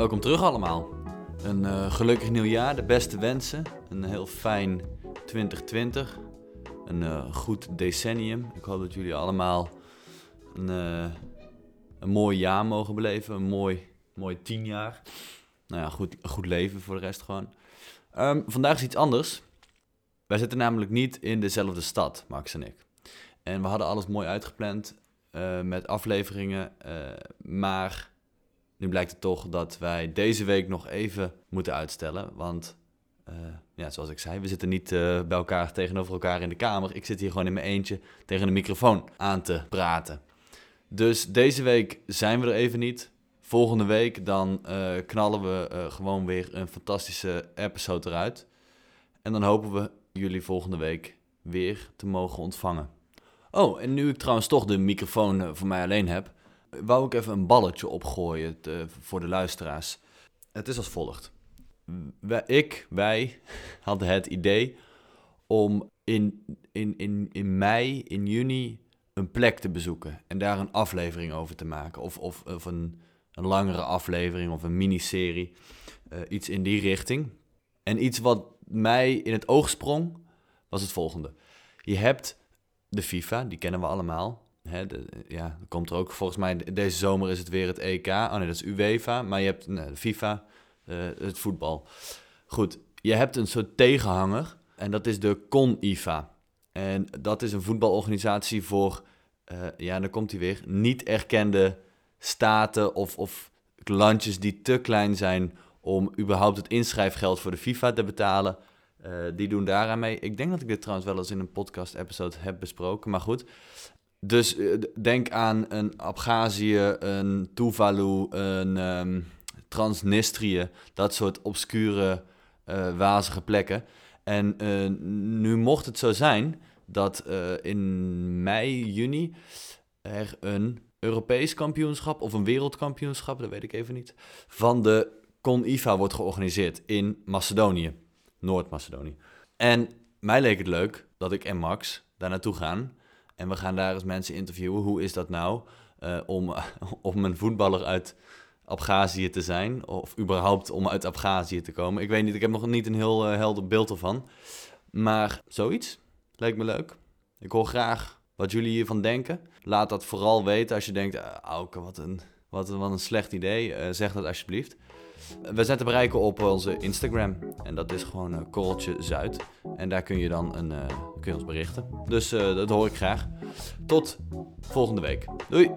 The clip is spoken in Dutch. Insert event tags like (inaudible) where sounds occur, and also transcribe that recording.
Welkom terug allemaal. Een uh, gelukkig nieuwjaar, de beste wensen. Een heel fijn 2020. Een uh, goed decennium. Ik hoop dat jullie allemaal een, uh, een mooi jaar mogen beleven. Een mooi, mooi tien jaar. Nou ja, goed, goed leven voor de rest gewoon. Um, vandaag is iets anders. Wij zitten namelijk niet in dezelfde stad, Max en ik. En we hadden alles mooi uitgepland met afleveringen. maar nu blijkt het toch dat wij deze week nog even moeten uitstellen. Want, uh, ja, zoals ik zei, we zitten niet uh, bij elkaar tegenover elkaar in de kamer. Ik zit hier gewoon in mijn eentje tegen de microfoon aan te praten. Dus deze week zijn we er even niet. Volgende week dan uh, knallen we gewoon weer een fantastische episode eruit. En dan hopen we jullie volgende week weer te mogen ontvangen. Oh, en nu ik trouwens toch de microfoon voor mij alleen heb, wou ik even een balletje opgooien voor de luisteraars. Het is als volgt. Ik, wij (laughs) hadden het idee om in, in, in, in mei, in juni, een plek te bezoeken en daar een aflevering over te maken. Of, of, of een, een langere aflevering of een miniserie. Uh, iets in die richting. En iets wat mij in het oog sprong, was het volgende. Je hebt de FIFA, die kennen we allemaal. Hè, ja, komt er ook volgens mij, deze zomer is het weer het EK. Oh nee, dat is UEFA. Maar je hebt nee, FIFA, uh, het voetbal. Goed, je hebt een soort tegenhanger. En dat is de CON-IFA. En dat is een voetbalorganisatie voor, uh, ja, dan komt hij weer, niet erkende staten of, of landjes die te klein zijn om überhaupt het inschrijfgeld voor de FIFA te betalen. Uh, die doen daaraan mee. Ik denk dat ik dit trouwens wel eens in een podcast-episode heb besproken, maar goed. Dus eh, denk aan een Abhazie, een Tuvalu, een um, Transnistrië, dat soort obscure, uh, wazige plekken. En uh, nu mocht het zo zijn dat in mei, juni er een Europees kampioenschap of een wereldkampioenschap, dat weet ik even niet, van de CON-IFA wordt georganiseerd in Macedonië, Noord-Macedonië. En mij leek het leuk dat ik en Max daar naartoe gaan en we gaan daar eens mensen interviewen. Hoe is dat nou uh, om, (laughs) om een voetballer uit Abhazie te zijn? Of überhaupt om uit Abhazie te komen? Ik weet niet, ik heb nog niet een heel uh, helder beeld ervan. Maar zoiets lijkt me leuk. Ik hoor graag wat jullie hiervan denken. Laat dat vooral weten als je denkt, uh, Auke, wat een, wat, een, wat een slecht idee. Uh, zeg dat alsjeblieft. We te bereiken op onze Instagram. En dat is gewoon Korreltje Zuid. En daar kun je dan een, kun je ons berichten. Dus uh, dat hoor ik graag. Tot volgende week. Doei!